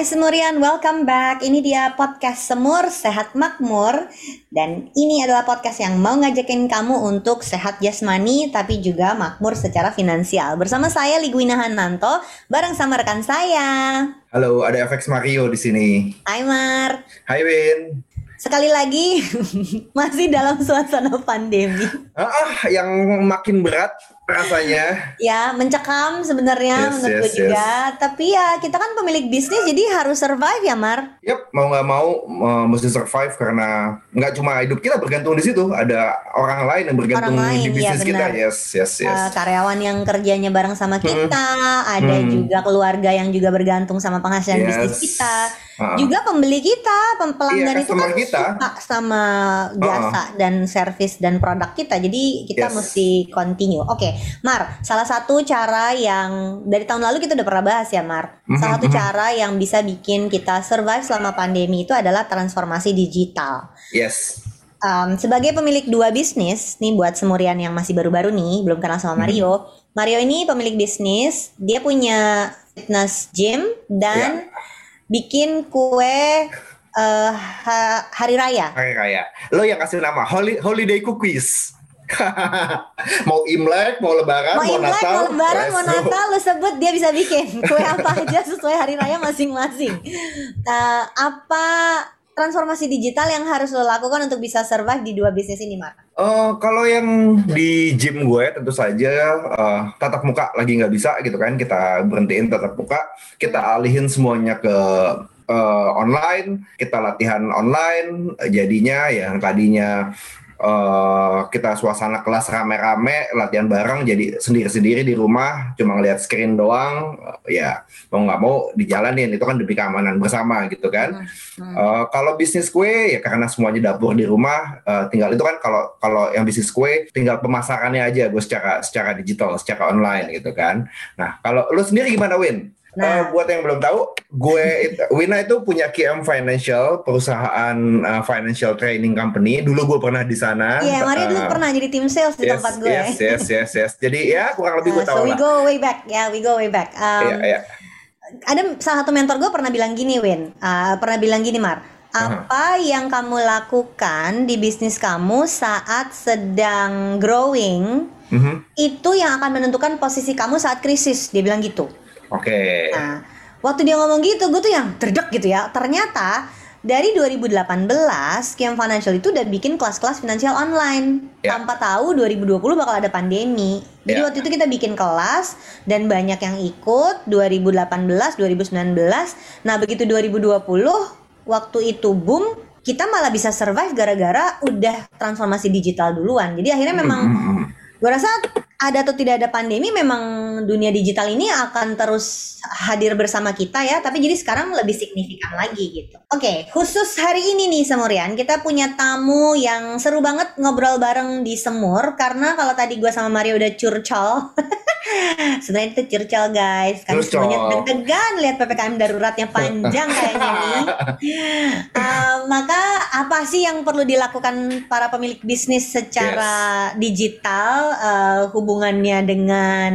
Hai Semurian, welcome back. Ini dia podcast Semur Sehat Makmur dan ini adalah podcast yang mau ngajakin kamu untuk sehat jasmani tapi juga makmur secara finansial. Bersama saya Ligwina Hananto bareng sama rekan saya. Halo, ada FX Mario di sini. Hai Mar. Hai Win. Sekali lagi masih dalam suasana pandemi. Ah, yang makin berat rasanya. Ya, mencekam sebenarnya Yes, menurut gue yes, juga. Tapi ya kita kan pemilik bisnis jadi harus survive ya Mar. Yap, mau nggak mau uh, mesti survive karena nggak cuma hidup kita bergantung di situ, ada orang lain yang bergantung Orang lain, di iya, bisnis kita. benar. Yes, yes, yes. Uh, karyawan yang kerjanya bareng sama kita, ada Hmm. juga keluarga yang juga bergantung sama penghasilan Yes. bisnis kita, Ah. juga pembeli kita, pem- pelanggan Iya, itu kan kita. suka sama jasa dan service dan produk kita, jadi kita Yes. mesti continue. Oke, Mar, salah satu cara yang dari tahun lalu kita udah pernah bahas ya, Mar. Salah Mhm, satu mhm. cara yang bisa bikin kita survive selama pandemi itu adalah transformasi digital. Yes. Um, sebagai pemilik dua bisnis, nih buat semurian yang masih baru-baru nih, belum kenal sama Mario. Mario ini pemilik bisnis, dia punya fitness gym dan bikin kue eh, ha- hari raya. Hari raya. Lo yang kasih nama Holi- Holiday Cookies. mau Imlek, mau Lebaran, Mau mau, Imlek, Natal. mau Lebaran, mau. Natal, lu sebut dia bisa bikin kue apa aja sesuai hari raya masing-masing. Nah, apa transformasi digital yang harus lo lakukan untuk bisa survive di dua bisnis ini, Mar? Eh, kalau yang di gym gue tentu saja eh, tatap muka lagi nggak bisa gitu kan kita berhentiin tatap muka kita alihin semuanya ke eh, online kita latihan online jadinya yang tadinya eh, kita suasana kelas rame-rame latihan bareng jadi sendiri-sendiri di rumah cuma ngeliat screen doang eh, ya mau nggak mau dijalanin itu kan demi keamanan bersama gitu kan Hmm. Eh, kalau bisnis kue ya karena semuanya dapur di rumah, eh, tinggal itu kan kalau kalau yang bisnis kue tinggal pemasarannya aja gue secara secara digital, secara online gitu kan. Nah kalau lu sendiri gimana Win? Nah. Eh, buat yang belum tahu, gue it- Wina itu punya KM Financial, perusahaan eh, financial training company. Dulu gue pernah di sana. Iya, Mario dulu Eh, pernah jadi tim sales di yes, tempat gue. yes, yes, yes, yes. Jadi ya kurang lebih gue Uh, tahu so we lah. go way back, ya we go way back. Um, Iya, iya. Ada salah satu mentor gue pernah bilang gini, Win. Uh, pernah bilang gini, Mar. Apa yang kamu lakukan di bisnis kamu saat sedang growing Mhm. itu yang akan menentukan posisi kamu saat krisis. Dia bilang gitu. Oke. Nah, waktu dia ngomong gitu, gue tuh yang terdek gitu ya. Ternyata dari 2018, Kiam Financial itu udah bikin kelas-kelas finansial online. Ya. Tanpa tahu 2020 bakal ada pandemi. Jadi Ya. waktu itu kita bikin kelas dan banyak yang ikut 2018, 2019. Nah, begitu 2020 waktu itu boom, kita malah bisa survive gara-gara udah transformasi digital duluan. Jadi akhirnya memang gue rasa ada atau tidak ada pandemi memang dunia digital ini akan terus hadir bersama kita ya. Tapi jadi sekarang lebih signifikan lagi gitu. Oke khusus hari ini nih Semurian kita punya tamu yang seru banget ngobrol bareng di Semur. Karena kalau tadi gue sama Mario udah curcol. Sebenarnya itu curcol guys. Kan Curcol. semuanya deg-degan lihat PPKM daruratnya panjang kayaknya nih. Eh, maka apa sih yang perlu dilakukan para pemilik bisnis secara digital? Eh, hubungannya dengan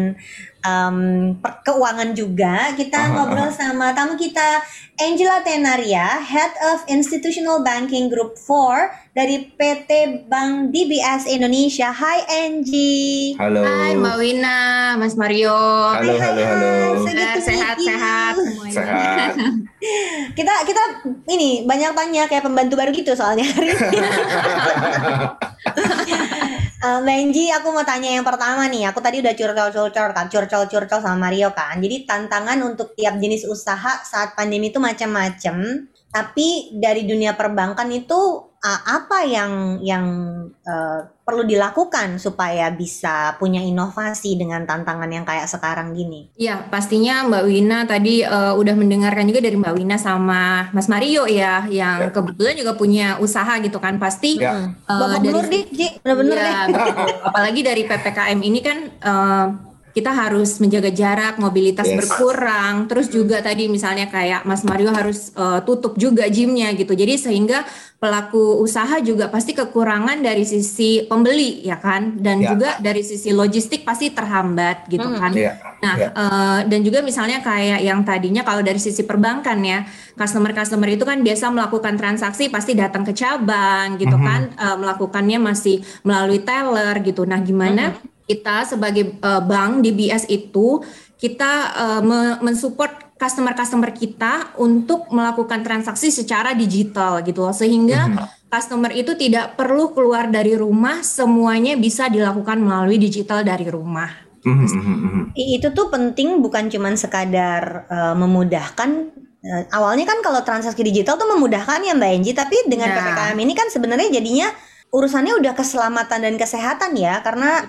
per- keuangan juga kita Aha, ngobrol sama tamu kita Angela Tenaria Head of Institutional Banking Group 4 dari PT Bank DBS Indonesia Hai Angie Halo. Hai Mbak Wina, Mas Mario. Halo, halo, halo. Meet Sehat, sehat semuanya. Sehat. kita kita ini banyak tanya kayak pembantu baru gitu soalnya hari ini. Eh, Mbak Angie, aku mau tanya yang pertama nih. Aku tadi udah curcol-curcol kan, curcol-curcol sama Mario kan. Jadi tantangan untuk tiap jenis usaha saat pandemi itu macam-macam. Tapi dari dunia perbankan itu uh, apa yang yang uh, perlu dilakukan supaya bisa punya inovasi dengan tantangan yang kayak sekarang gini? Iya, pastinya Mbak Wina tadi eh, udah mendengarkan juga dari Mbak Wina sama Mas Mario ya, yang kebetulan juga punya usaha gitu kan. Pasti Ya. Eh, Babak dari belur deh, Ji. Bener-bener Iya, deh. betul. apalagi dari PPKM ini kan eh, kita harus menjaga jarak, mobilitas Yes. berkurang, terus juga tadi misalnya kayak Mas Mario harus eh, tutup juga gymnya gitu. Jadi sehingga pelaku usaha juga pasti kekurangan dari sisi pembeli ya kan, dan Ya. juga dari sisi logistik pasti terhambat gitu Hmm. kan. Iya. Nah, Iya. eh, dan juga misalnya kayak yang tadinya kalau dari sisi perbankan ya, customer-customer itu kan biasa melakukan transaksi pasti datang ke cabang gitu Mhm. kan, eh, melakukannya masih melalui teller gitu. Nah, gimana kita sebagai eh, bank DBS itu kita me- mensupport customer-customer kita untuk melakukan transaksi secara digital gitu loh, sehingga Mhm. customer itu tidak perlu keluar dari rumah, semuanya bisa dilakukan melalui digital dari rumah. Mhm, mhm, mhm. I- Itu tuh penting bukan cuman sekadar eh, memudahkan eh, awalnya kan kalau transaksi digital tuh memudahkan ya Mbak Enji, tapi dengan Ya. PPKM ini kan sebenarnya jadinya urusannya udah keselamatan dan kesehatan ya karena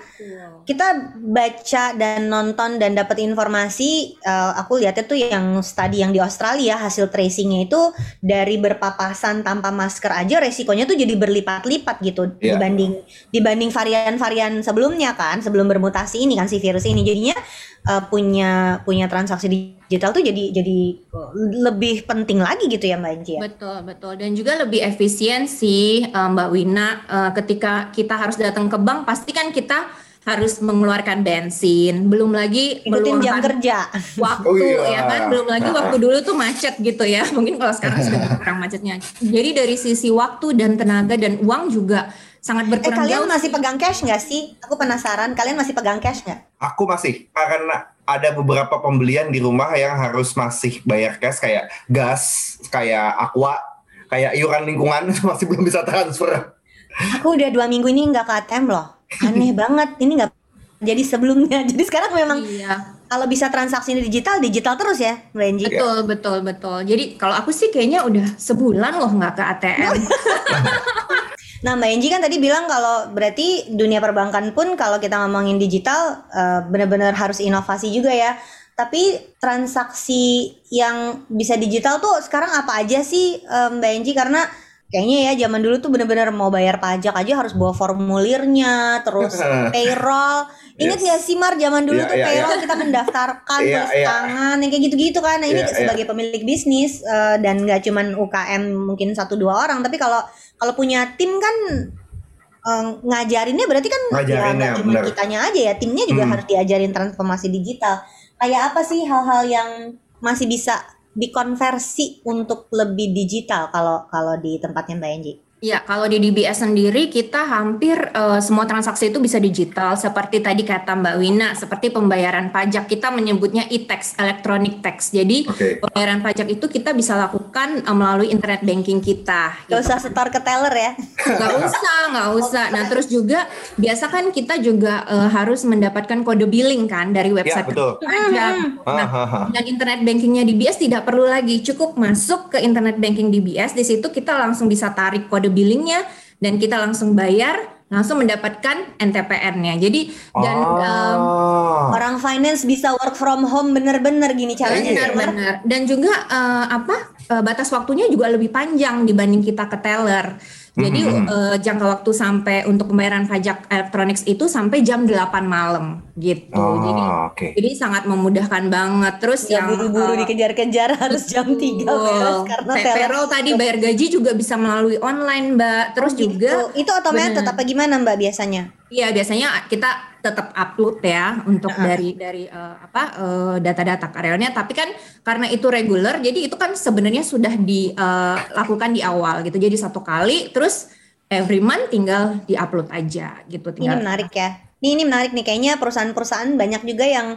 kita baca dan nonton dan dapat informasi eh, aku lihatnya tuh yang studi yang di Australia hasil tracingnya itu dari berpapasan tanpa masker aja resikonya tuh jadi berlipat-lipat gitu Iya. dibanding dibanding varian-varian sebelumnya kan sebelum bermutasi ini kan si virus ini jadinya eh, punya punya transaksi digital tuh jadi jadi eh, lebih penting lagi gitu ya Mbak Enji ya? Betul, betul. Dan juga lebih efisien sih eh, Mbak Wina ketika kita harus datang ke bank pasti kan kita harus mengeluarkan bensin, belum lagi ikutin jam kerja waktu Oh iya. ya kan, belum lagi waktu dulu tuh macet gitu ya. Mungkin kalau sekarang sudah berkurang macetnya. Jadi dari sisi waktu dan tenaga dan uang juga sangat eh berkurang kalian jauh. masih pegang cash nggak sih aku penasaran kalian masih pegang cash nggak Aku masih karena ada beberapa pembelian di rumah yang harus masih bayar cash kayak gas, kayak aqua, kayak iuran lingkungan masih belum bisa transfer. Aku udah dua minggu ini nggak ke ATM loh. Aneh banget. Ini nggak jadi sebelumnya. Jadi sekarang memang Iya, kalau bisa transaksi ini digital, digital terus ya, Mbak Enji. betul, betul, betul. Jadi kalau aku sih kayaknya udah sebulan loh nggak ke ATM. Nah, Mbak Enji kan tadi bilang kalau berarti dunia perbankan pun kalau kita ngomongin digital eh, benar-benar harus inovasi juga ya. Tapi transaksi yang bisa digital tuh sekarang apa aja sih eh, Mbak Enji? Karena kayaknya ya zaman dulu tuh benar-benar mau bayar pajak aja harus bawa formulirnya, terus payroll. Ingat Yes. nggak sih Mar zaman dulu Iya, tuh iya, payroll kita mendaftarkan Iya, tulis iya. tangan yang kayak gitu-gitu kan. Nah, ini iya. sebagai pemilik bisnis eh, dan nggak cuman UKM mungkin satu dua orang, tapi kalau kalau punya tim kan eh, ngajarinnya berarti kan ya Ngajarinnya, nggak cuma kitanya aja ya, timnya juga Hmm. harus diajarin transformasi digital. Kayak apa sih hal-hal yang masih bisa dikonversi untuk lebih digital kalau kalau di tempatnya Mbak Enji? Ya, kalau di DBS sendiri kita hampir eh, semua transaksi itu bisa digital seperti tadi kata Mbak Wina, seperti pembayaran pajak kita menyebutnya e-tax, electronic tax. Jadi Oke. pembayaran pajak itu kita bisa lakukan eh, melalui internet banking kita. Gak gitu. usah setor ke teller ya. Nggak usah, nggak usah. Nah, terus juga biasa kan kita juga eh, harus mendapatkan kode billing kan dari Ya website betul. pajak. Nah, Hahaha. dan internet bankingnya DBS tidak perlu lagi, cukup masuk ke internet banking DBS. Di situ kita langsung bisa tarik kode billingnya dan kita langsung bayar, langsung mendapatkan NTPN-nya. Jadi dan em, Oh. Orang finance bisa work from home bener-bener gini caranya. Iya. Mar. benar dan juga eh, apa eh, batas waktunya juga lebih panjang dibanding kita ke teller. Jadi Mhm. eh, jangka waktu sampai untuk pembayaran pajak elektronik itu sampai jam 8 malam gitu. Jadi Oh, oke. jadi sangat memudahkan banget. Terus Ya yang buru-buru eh, dikejar-kejar harus jam 3 beres karena payroll tadi bayar gaji juga bisa melalui online, Mbak. Terus juga Itu, itu otomatis apa gimana Mbak biasanya? Iya, biasanya kita tetap upload ya untuk dari dari eh, apa eh, data-data karyawannya. Tapi kan karena itu regular, jadi itu kan sebenarnya sudah dilakukan di awal gitu. Jadi satu kali, terus every month tinggal diupload aja gitu. Ini Tinggal. menarik ya. Ini, ini menarik nih. Kayaknya perusahaan-perusahaan banyak juga yang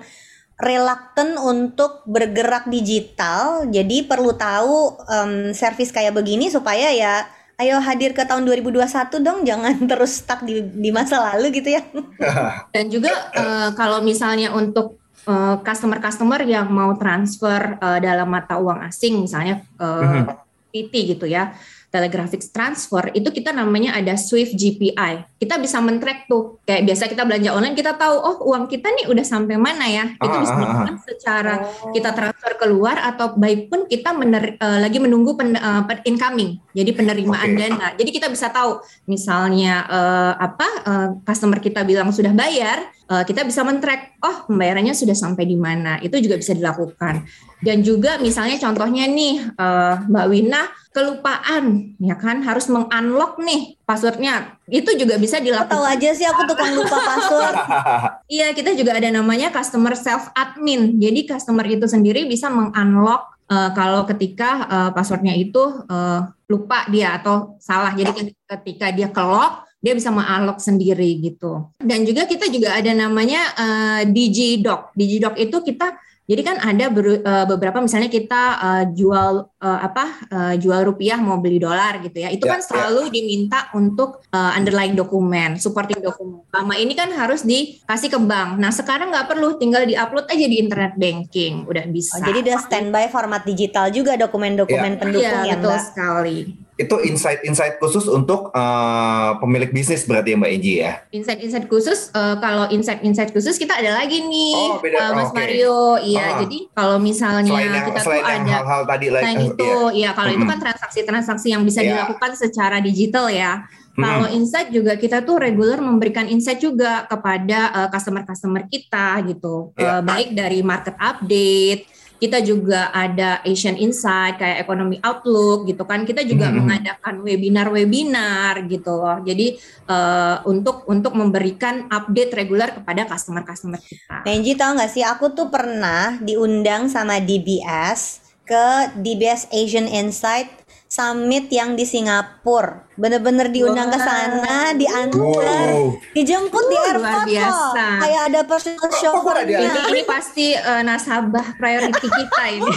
reluctant untuk bergerak digital. Jadi perlu tahu em, service kayak begini supaya ya ayo hadir ke tahun 2021 dong. Jangan terus stuck di, di masa lalu gitu ya. Dan juga eh, kalau misalnya untuk eh, customer-customer yang mau transfer eh, dalam mata uang asing, misalnya eh, PT gitu ya, telegraphic transfer, itu kita namanya ada Swift GPI. Kita bisa men-track tuh, kayak biasa kita belanja online, kita tahu oh uang kita nih udah sampai mana ya. Itu Ah, bisa ah, ah. secara Oh. kita transfer keluar atau baik pun kita mener- eh, lagi menunggu pen- pen- incoming, jadi penerimaan Oke. dana. Jadi kita bisa tahu misalnya eh, apa eh, customer kita bilang sudah bayar, uh, kita bisa men-track oh pembayarannya sudah sampai di mana. Itu juga bisa dilakukan. Dan juga misalnya contohnya nih uh, Mbak Wina kelupaan ya kan? Harus mengunlock nih passwordnya. Itu juga bisa dilakukan. tahu aja sih aku tukang lupa password. iya kita juga ada namanya customer self admin jadi customer itu sendiri bisa mengunlock uh, kalau ketika uh, passwordnya itu uh, lupa dia atau salah. Jadi ketika dia kelok dia bisa mengalok sendiri gitu. Dan juga kita juga ada namanya uh, DigiDoc. DigiDoc itu kita jadi kan ada ber, uh, beberapa misalnya kita uh, jual uh, apa uh, jual rupiah mau beli dolar gitu ya. Itu ya, kan selalu ya. diminta untuk uh, underlying dokumen, supporting dokumen. Lama ini kan harus dikasih ke bank. Nah, sekarang nggak perlu tinggal diupload aja di internet banking, udah bisa. Oh, jadi udah standby format digital juga dokumen-dokumen ya. pendukung ya, betul sekali itu insight-insight khusus untuk uh, pemilik bisnis berarti ya Mbak Eji ya? Insight-insight khusus, uh, kalau insight-insight khusus kita ada lagi nih, oh, beda. Uh, Mas okay. Mario. Iya, uh, jadi kalau misalnya selain yang, kita selain tuh yang ada hal-hal tadi selain uh, itu, iya, ya kalau mm -hmm. itu kan transaksi-transaksi yang bisa yeah. dilakukan secara digital ya. Kalau insight juga kita tuh regular memberikan insight juga kepada customer-customer uh, kita gitu, yeah. uh, baik dari market update kita juga ada Asian Insight kayak Economy Outlook gitu kan. Kita juga hmm. mengadakan webinar-webinar gitu loh. Jadi uh, untuk untuk memberikan update reguler kepada customer-customer kita. Benji tahu nggak sih aku tuh pernah diundang sama DBS ke DBS Asian Insight summit yang di Singapura. Bener-bener diundang wow. ke sana, diantar, wow. dijemput uh, di airport loh. Kayak ada personal chauffeurnya. Ini, ini pasti uh, nasabah priority kita ini.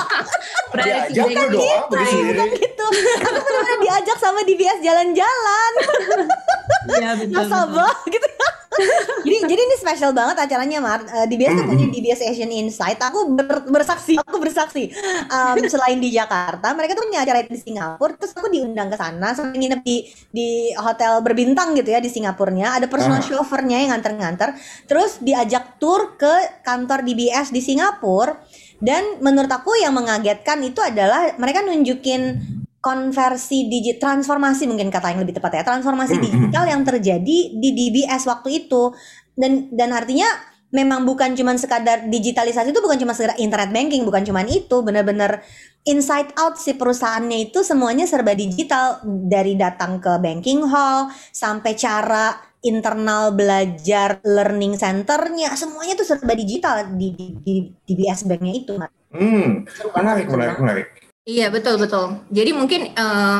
priority ya, kita. Doang, bukan gitu. Aku bener-bener diajak sama DBS jalan-jalan. ya, betul, nasabah betul. gitu jadi jadi ini spesial banget acaranya Mar. Uh, DBS tuh punya DBS Asian Insight. Aku ber, bersaksi, aku bersaksi. Um, selain di Jakarta, mereka tuh punya acara di Singapura. Terus aku diundang ke sana, sampai nginep di di hotel berbintang gitu ya di Singapurnya. Ada personal uh. chauffeurnya yang nganter-nganter. Terus diajak tour ke kantor DBS di Singapura. Dan menurut aku yang mengagetkan itu adalah mereka nunjukin konversi digital transformasi mungkin kata yang lebih tepat ya transformasi digital yang terjadi di DBS waktu itu dan dan artinya memang bukan cuma sekadar digitalisasi itu bukan cuma sekadar internet banking bukan cuma itu benar-benar inside out si perusahaannya itu semuanya serba digital dari datang ke banking hall sampai cara internal belajar learning centernya semuanya itu serba digital di, di, di DBS banknya itu. Hmm, menarik, menarik, menarik. Iya betul betul. Jadi mungkin uh,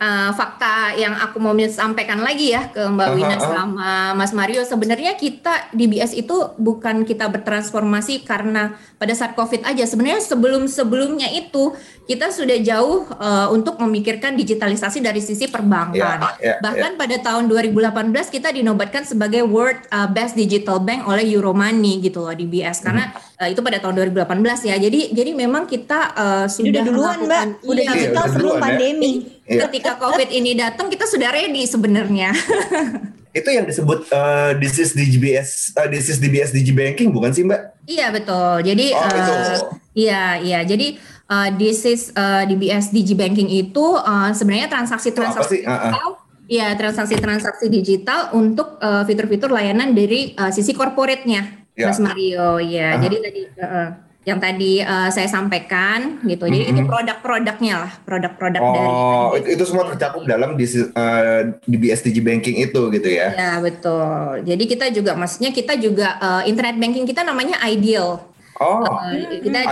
uh, fakta yang aku mau sampaikan lagi ya ke Mbak Wina sama Mas Mario sebenarnya kita di BS itu bukan kita bertransformasi karena pada saat COVID aja. Sebenarnya sebelum sebelumnya itu kita sudah jauh uh, untuk memikirkan digitalisasi dari sisi perbankan. Yeah, yeah, Bahkan yeah. pada tahun 2018 kita dinobatkan sebagai World uh, Best Digital Bank oleh Euromoney gitu loh di BS karena hmm. uh, itu pada tahun 2018 ya. Jadi jadi memang kita uh, sudah udah duluan Mbak, udah iya, digital iya, sebelum pandemi. Ya. Ketika Covid ini datang kita sudah ready sebenarnya. itu yang disebut uh, this is DBS uh, this is DBS Digibanking bukan sih Mbak? Iya betul. Jadi oh, uh, iya iya. Jadi uh, this is uh, DBS Digibanking itu uh, sebenarnya transaksi-transaksi digital, ya transaksi-transaksi digital untuk uh, fitur-fitur layanan dari uh, sisi corporate-nya, ya. Mas Mario. Ya, uh-huh. jadi tadi uh, yang tadi uh, saya sampaikan gitu. Jadi mm-hmm. itu produk-produknya lah, produk-produk oh, dari. Oh, itu, itu semua tercakup dalam di uh, DBS Digibanking itu gitu ya? Ya betul. Jadi kita juga, maksudnya kita juga uh, internet banking kita namanya Ideal. Oh, uh, kita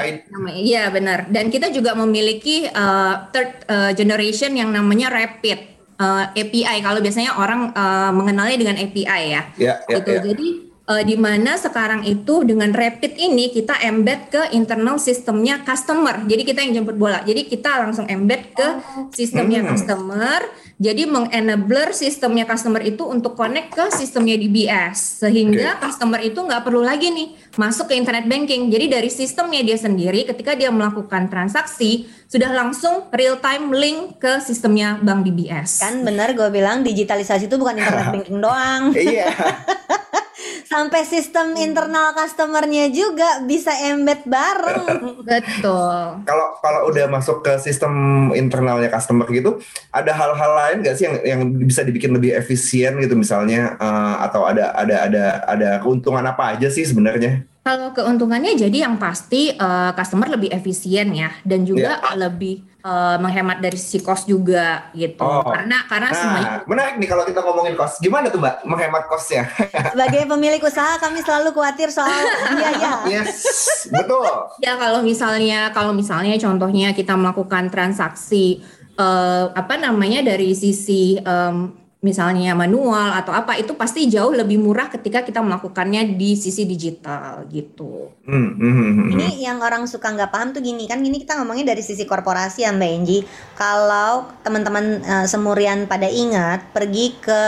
iya benar. Dan kita juga memiliki uh, third uh, generation yang namanya Rapid uh, API. Kalau biasanya orang uh, mengenalnya dengan API ya. Yeah, yeah, gitu. Yeah. Jadi uh, di mana sekarang itu dengan Rapid ini kita embed ke internal sistemnya customer. Jadi kita yang jemput bola. Jadi kita langsung embed ke oh. sistemnya hmm. customer jadi mengenabler sistemnya customer itu untuk connect ke sistemnya DBS sehingga okay. customer itu nggak perlu lagi nih masuk ke internet banking. Jadi dari sistemnya dia sendiri ketika dia melakukan transaksi sudah langsung real time link ke sistemnya bank DBS. Kan benar gue bilang digitalisasi itu bukan internet banking doang. Iya. sampai sistem internal customernya juga bisa embed bareng. Betul. Kalau kalau udah masuk ke sistem internalnya customer gitu, ada hal-hal lain nggak sih yang yang bisa dibikin lebih efisien gitu misalnya uh, atau ada ada ada ada keuntungan apa aja sih sebenarnya? Kalau keuntungannya jadi yang pasti uh, customer lebih efisien ya dan juga yeah. lebih uh, menghemat dari sisi cost juga gitu. Oh. Karena karena nah, semuanya menarik nih kalau kita ngomongin cost. Gimana tuh Mbak menghemat costnya? Sebagai pemilik usaha kami selalu khawatir soal biaya. yes, betul. Ya kalau misalnya kalau misalnya contohnya kita melakukan transaksi uh, apa namanya dari sisi um, misalnya manual atau apa itu pasti jauh lebih murah ketika kita melakukannya di sisi digital gitu. Hmm, hmm, hmm, hmm. Ini yang orang suka nggak paham tuh gini kan gini kita ngomongin dari sisi korporasi ya Mbak Enji. Kalau teman-teman uh, semurian pada ingat pergi ke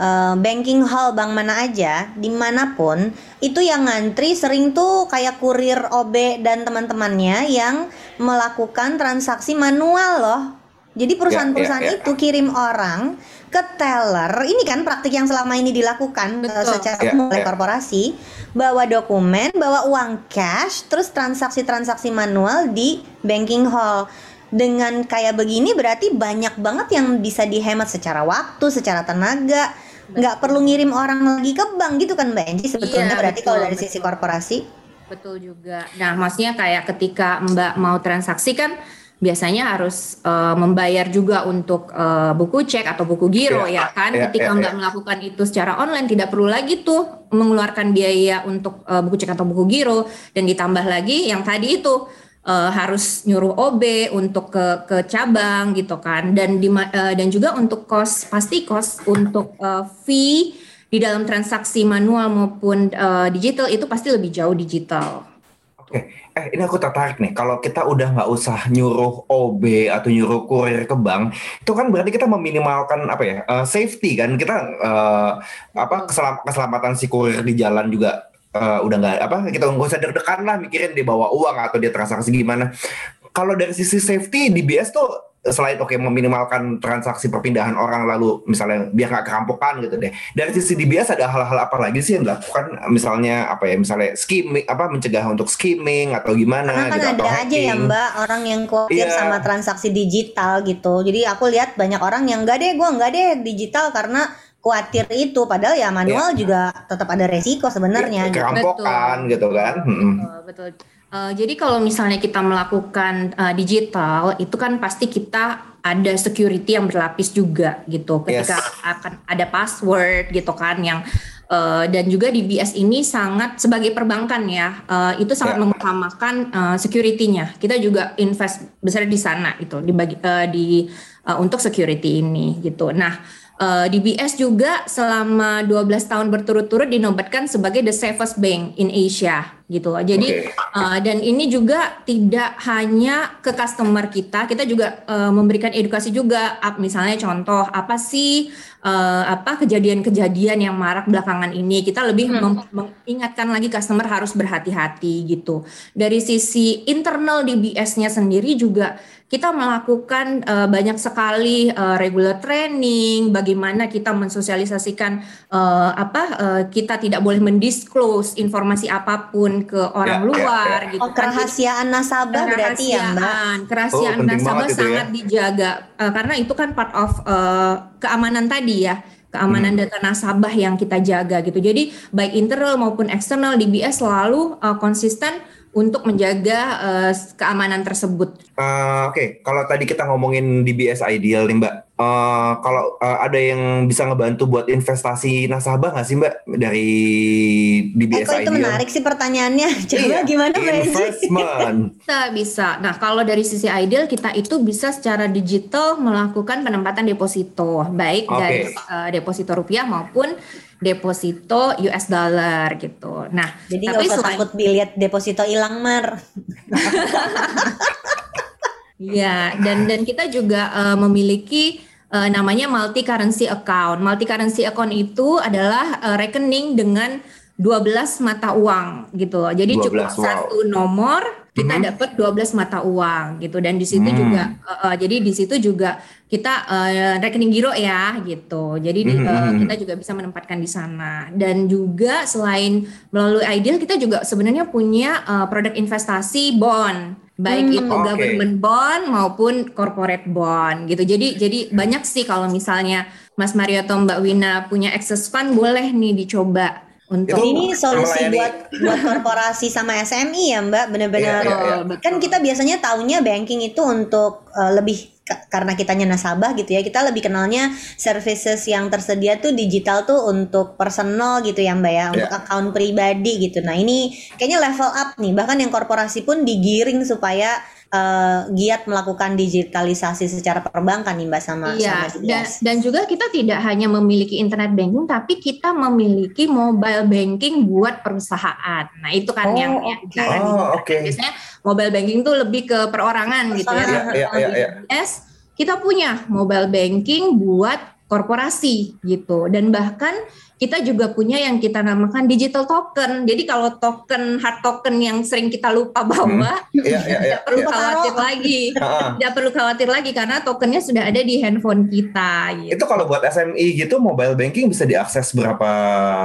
uh, banking hall bank mana aja di mana pun itu yang ngantri sering tuh kayak kurir OB dan teman-temannya yang melakukan transaksi manual loh. Jadi perusahaan-perusahaan ya, ya, ya. itu kirim orang ke teller. Ini kan praktik yang selama ini dilakukan uh, secara yeah, oleh yeah. korporasi. Bawa dokumen bawa uang cash terus transaksi-transaksi manual di banking hall. Dengan kayak begini berarti banyak banget yang bisa dihemat secara waktu secara tenaga. Nggak perlu ngirim orang lagi ke bank gitu kan mbak Angie? Sebetulnya iya, berarti betul, kalau dari betul. sisi korporasi. Betul juga. Nah maksudnya kayak ketika mbak mau transaksi kan biasanya harus uh, membayar juga untuk uh, buku cek atau buku giro yeah, ya kan yeah, ketika yeah, nggak yeah. melakukan itu secara online tidak perlu lagi tuh mengeluarkan biaya untuk uh, buku cek atau buku giro dan ditambah lagi yang tadi itu uh, harus nyuruh OB untuk ke ke cabang gitu kan dan di, uh, dan juga untuk kos pasti kos untuk uh, fee di dalam transaksi manual maupun uh, digital itu pasti lebih jauh digital. Oke, eh ini aku tertarik nih. Kalau kita udah nggak usah nyuruh OB atau nyuruh kurir ke bank, itu kan berarti kita meminimalkan apa ya uh, safety kan? Kita uh, apa keselam keselamatan si kurir di jalan juga uh, udah nggak apa kita nggak usah deg-degan lah mikirin dia bawa uang atau dia transaksi gimana. Kalau dari sisi safety di BS tuh selain oke okay, meminimalkan transaksi perpindahan orang lalu misalnya biar nggak kerampokan gitu deh. Dari sisi DBS ada hal-hal apa lagi sih yang dilakukan? Misalnya apa ya misalnya skimming apa mencegah untuk skimming atau gimana Karena kan gitu, ada aja ya mbak orang yang khawatir yeah. sama transaksi digital gitu. Jadi aku lihat banyak orang yang enggak deh gue enggak deh digital karena khawatir itu. Padahal ya manual yeah. juga tetap ada resiko sebenarnya kerampokan gitu kan? Betul, betul. Uh, jadi kalau misalnya kita melakukan uh, digital, itu kan pasti kita ada security yang berlapis juga gitu. Ketika yes. akan ada password gitu kan yang uh, dan juga di BS ini sangat sebagai perbankan ya, uh, itu sangat yeah. mengutamakan uh, security-nya. Kita juga invest besar di sana itu di bagi, uh, di uh, untuk security ini gitu. Nah, uh, DBS juga selama 12 tahun berturut-turut dinobatkan sebagai the safest bank in Asia gitu. Jadi okay. uh, eh, dan ini juga tidak hanya ke customer kita, kita juga uh, memberikan edukasi juga. Misalnya contoh apa sih uh, apa kejadian-kejadian yang marak belakangan ini, kita lebih hmm. mengingatkan lagi customer harus berhati-hati gitu. Dari sisi internal DBS-nya sendiri juga kita melakukan uh, banyak sekali uh, regular training bagaimana kita mensosialisasikan uh, apa uh, kita tidak boleh mendisclose informasi apa pun ke orang ya, luar ya, ya. gitu oh, kerahasiaan nasabah berarti ya Mbak kerahasiaan oh, nasabah ya. sangat ya. dijaga uh, karena itu kan part of uh, keamanan tadi ya keamanan hmm. data nasabah yang kita jaga gitu. Jadi baik internal maupun eksternal DBS selalu uh, konsisten untuk menjaga uh, keamanan tersebut. Uh, Oke, okay. kalau tadi kita ngomongin DBS ideal nih Mbak, uh, kalau uh, ada yang bisa ngebantu buat investasi nasabah nggak sih Mbak dari DBS eh, kok itu menarik sih pertanyaannya. Coba iya, gimana Mbak Investment. bisa, bisa. Nah kalau dari sisi ideal kita itu bisa secara digital melakukan penempatan deposito, baik okay. dari uh, deposito rupiah maupun deposito US dollar gitu. Nah, jadi nggak usah selain... takut biliet deposito hilang mar. Iya, dan dan kita juga uh, memiliki uh, namanya multi currency account. Multi currency account itu adalah uh, rekening dengan 12 mata uang gitu loh. Jadi 12, cukup wow. satu nomor kita Mhm. dapat 12 mata uang gitu dan di situ Hmm. juga uh, uh, jadi di situ juga kita uh, rekening giro ya gitu. Jadi di- Mhm, uh, mhm. kita juga bisa menempatkan di sana dan juga selain melalui Ideal kita juga sebenarnya punya uh, produk investasi bond baik Hmm, itu oke. government bond maupun corporate bond gitu. Jadi jadi banyak sih kalau misalnya Mas Mario atau Mbak Wina punya access fund boleh nih dicoba untuk Itu Ini solusi melayani- buat buat korporasi sama SMI ya Mbak, bener-bener. Iya, iya, iya. Betul, Kan betul. kita biasanya taunya banking itu untuk uh, lebih ka- karena kitanya nasabah gitu ya, kita lebih kenalnya services yang tersedia tuh digital tuh untuk personal gitu ya Mbak ya, untuk account pribadi gitu. Nah ini kayaknya level up nih, bahkan yang korporasi pun digiring supaya uh, giat melakukan digitalisasi secara perbankan nih Mbak sama Iya, sama dan, dan juga kita tidak hanya memiliki internet banking, tapi kita memiliki mobile banking buat perusahaan. Nah itu kan Oh, yang, yang oke. cara di- Oh, oke. biasanya mobile banking tuh lebih ke perorangan gitu ya. Iya, iya, iya, iya. Kita punya mobile banking buat korporasi gitu, dan bahkan kita juga punya yang kita namakan digital token. Jadi kalau token hard token yang sering kita lupa bawa, Iya, iya, iya. tidak perlu iya. khawatir lagi. Ah, Tidak perlu khawatir lagi karena tokennya sudah ada di handphone kita. Gitu. itu kalau buat SMI gitu mobile banking bisa diakses berapa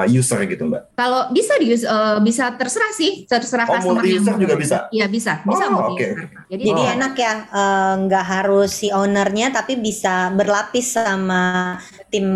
user gitu mbak? Kalau bisa di eh, bisa terserah sih, terserah Oh, customer yang user juga bisa? Iya bisa, bisa Oh, user. Jadi, Jadi Oh. enak ya, eh, nggak harus si ownernya tapi bisa berlapis sama tim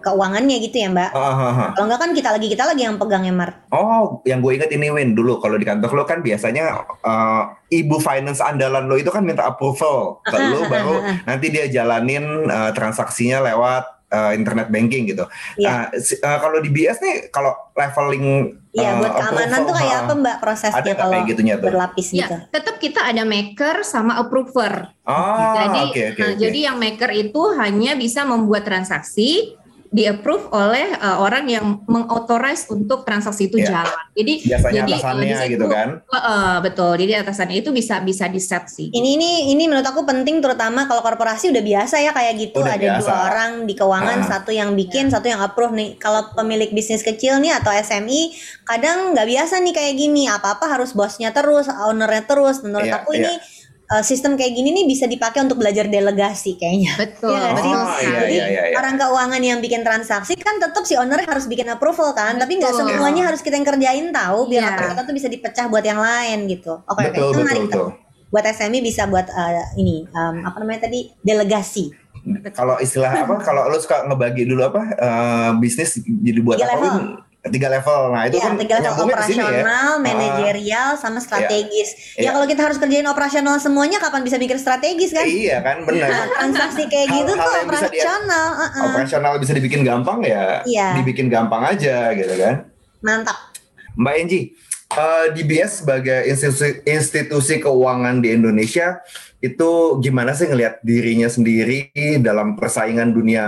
keuangannya gitu ya Mbak. Ah, ah, Kalau nggak kan kita lagi kita lagi yang pegang ya Mar. Oh, yang gue inget ini Win dulu kalau di kantor lo kan biasanya uh, ibu finance andalan lo itu kan minta approval ke lo baru nanti dia jalanin uh, transaksinya lewat uh, internet banking gitu. Iya. Nah, si- uh, kalau di BS nih kalau leveling Iya, uh, buat keamanan approval, tuh kayak uh, apa Mbak prosesnya kalau kayak gitunya tuh? berlapis ya, gitu? tetap kita ada maker sama approver. Oh, jadi, oke oke nah, oke. jadi yang maker itu hanya bisa membuat transaksi di approve oleh eh, orang yang mengauthorize untuk transaksi itu Iya. jalan. Jadi biasanya jadi, atasannya situ- gitu kan. eh, eh, betul. Jadi atasannya itu bisa bisa di set sih. Ini ini ini menurut aku penting terutama kalau korporasi udah biasa ya kayak gitu Udah ada biasa. dua orang di keuangan Ah. satu yang bikin satu yang approve nih. Kalau pemilik bisnis kecil nih atau SMI kadang nggak biasa nih kayak gini apa-apa harus bosnya terus, ownernya terus. Menurut Iya, aku iya. ini eh, sistem kayak gini nih bisa dipakai untuk belajar delegasi kayaknya. Betul. Iya sih? betul Oh, iya, sekali. Jadi iya, iya, iya. orang keuangan yang bikin transaksi kan tetap si owner harus bikin approval kan, tapi nggak Betul. semuanya harus kita yang kerjain tahu biar Iya. otak kita tuh bisa dipecah buat yang lain gitu. Oke oke, betul itu betul menarik tuh. betul. Buat SME bisa buat eh, ini em, apa namanya tadi delegasi. Kalau istilah apa? Kalau lo suka ngebagi dulu apa uh, bisnis jadi buat apa? level. Tiga level. Nah itu ya, kan tiga level ya. operasional, manajerial, sama strategis. Ya Iya. kalau kita harus kerjain operasional semuanya, kapan bisa mikir strategis kan? Iya kan Nah, benar. transaksi kayak gitu Hal-hal tuh yang bisa dia- operasional. Operasional bisa dibikin gampang ya, Iya. dibikin gampang aja gitu kan. Mantap. Mbak Enji, eh, DBS sebagai institusi, institusi keuangan di Indonesia itu gimana sih ngelihat dirinya sendiri dalam persaingan dunia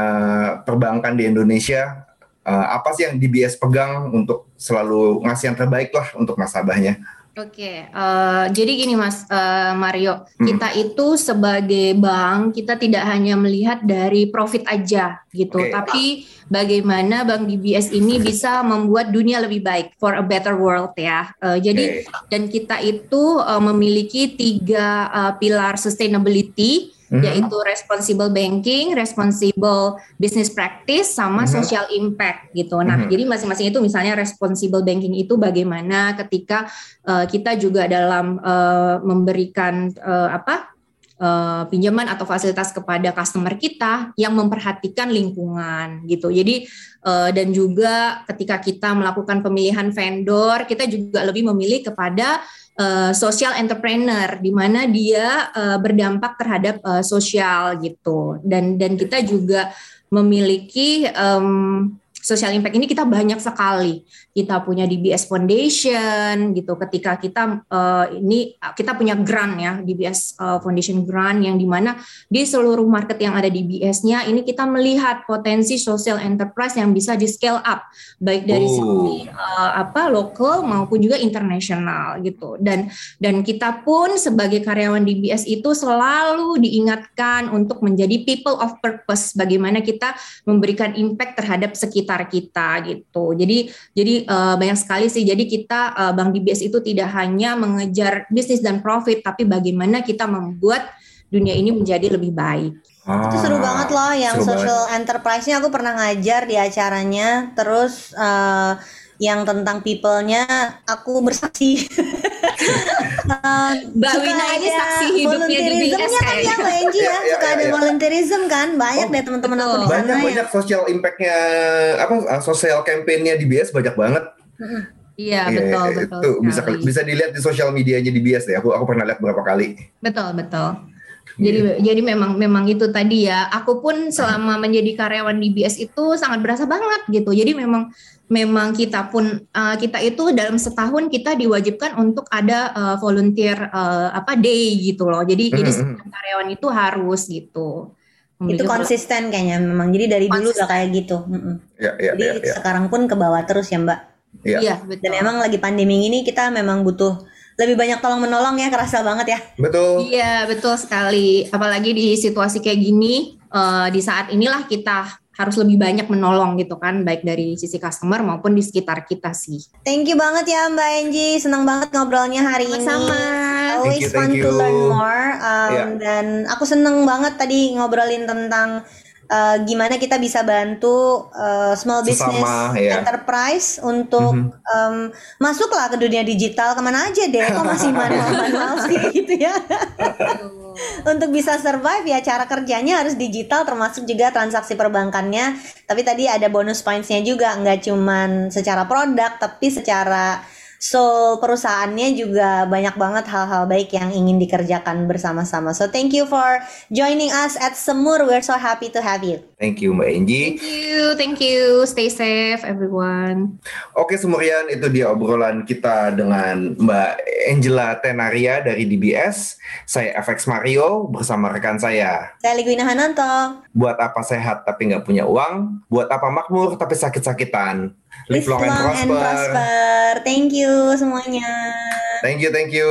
perbankan di Indonesia? Eh, apa sih yang DBS pegang untuk selalu ngasih yang terbaik lah untuk nasabahnya? Oke, eh, jadi gini Mas eh, Mario, Hmm. kita itu sebagai bank kita tidak hanya melihat dari profit aja gitu, Oke. tapi bagaimana Bank DBS ini bisa membuat dunia lebih baik for a better world ya. Eh, jadi Oke. dan kita itu eh, memiliki tiga eh, pilar sustainability Mhm. yaitu responsible banking, responsible business practice, sama Mhm. social impact gitu. Nah, Mhm. jadi masing-masing itu misalnya responsible banking itu bagaimana ketika uh, kita juga dalam uh, memberikan uh, apa uh, pinjaman atau fasilitas kepada customer kita yang memperhatikan lingkungan gitu. Jadi uh, dan juga ketika kita melakukan pemilihan vendor, kita juga lebih memilih kepada uh, social entrepreneur di mana dia uh, berdampak terhadap uh, sosial gitu. Dan dan kita juga memiliki um, social impact ini kita banyak sekali. Kita punya DBS Foundation gitu. Ketika kita uh, ini kita punya grant ya DBS uh, Foundation grant yang di mana di seluruh market yang ada DBS-nya ini kita melihat potensi social enterprise yang bisa di scale up baik dari Oh. segi uh, apa lokal maupun juga internasional gitu. Dan dan kita pun sebagai karyawan DBS itu selalu diingatkan untuk menjadi people of purpose. Bagaimana kita memberikan impact terhadap sekitar sekitar kita gitu. Jadi jadi uh, banyak sekali sih. Jadi kita uh, Bank DBS itu tidak hanya mengejar bisnis dan profit, tapi bagaimana kita membuat dunia ini menjadi lebih baik. Ah, itu seru banget loh yang social enterprise-nya aku pernah ngajar di acaranya. Terus uh, yang tentang people-nya aku bersaksi. uh, Mbak Wina ini saksi hidupnya di BS kan ya Mbak Enji ya, ya, suka ya, ada ya. volunteerism kan, banyak oh, deh teman-teman aku di sana. Banyak banyak ya. social impact-nya apa uh, social campaign-nya di BS banyak banget. Iya, yeah, betul, betul. Itu bisa bisa dilihat di sosial medianya di BS deh. Aku aku pernah lihat beberapa kali. Betul, betul. Jadi yeah. jadi memang memang itu tadi ya. Aku pun selama menjadi karyawan di BS itu sangat berasa banget gitu. Jadi memang memang kita pun uh, kita itu dalam setahun kita diwajibkan untuk ada uh, volunteer uh, apa day gitu loh. Jadi mm -hmm. jadi hmm. karyawan itu harus gitu. Itu konsisten kayaknya memang. Jadi dari konsisten. dulu udah kayak gitu. Mm -hmm. ya, ya, jadi ya, ya. sekarang pun ke bawah terus ya Mbak. Iya. Ya, betul. Dan emang lagi pandemi ini kita memang butuh lebih banyak tolong menolong ya kerasa banget ya. Betul. Iya betul sekali. Apalagi di situasi kayak gini uh, di saat inilah kita harus lebih banyak menolong gitu kan baik dari sisi customer maupun di sekitar kita sih. Thank you banget ya Mbak Angie, senang banget ngobrolnya hari Sama -sama. ini. Always thank you, thank fun you. to learn more. Um, yeah. Dan aku seneng banget tadi ngobrolin tentang uh, gimana kita bisa bantu uh, small business Sesama, ya. enterprise untuk mm -hmm. um, masuklah ke dunia digital ke mana aja deh kok masih manual-manual sih gitu ya untuk bisa survive ya cara kerjanya harus digital termasuk juga transaksi perbankannya tapi tadi ada bonus pointsnya juga nggak cuman secara produk tapi secara So perusahaannya juga banyak banget hal-hal baik yang ingin dikerjakan bersama-sama. So thank you for joining us at Semur. We're so happy to have you. Thank you Mbak Enji. Thank you, thank you. Stay safe everyone. Oke Semurian, itu dia obrolan kita dengan Mbak Angela Tenaria dari DBS. Saya FX Mario bersama rekan saya. Saya Ligwina Hananto. Buat apa sehat tapi nggak punya uang? Buat apa makmur tapi sakit-sakitan? Live long, and, prosper. and prosper. Thank you semuanya. Thank you, thank you.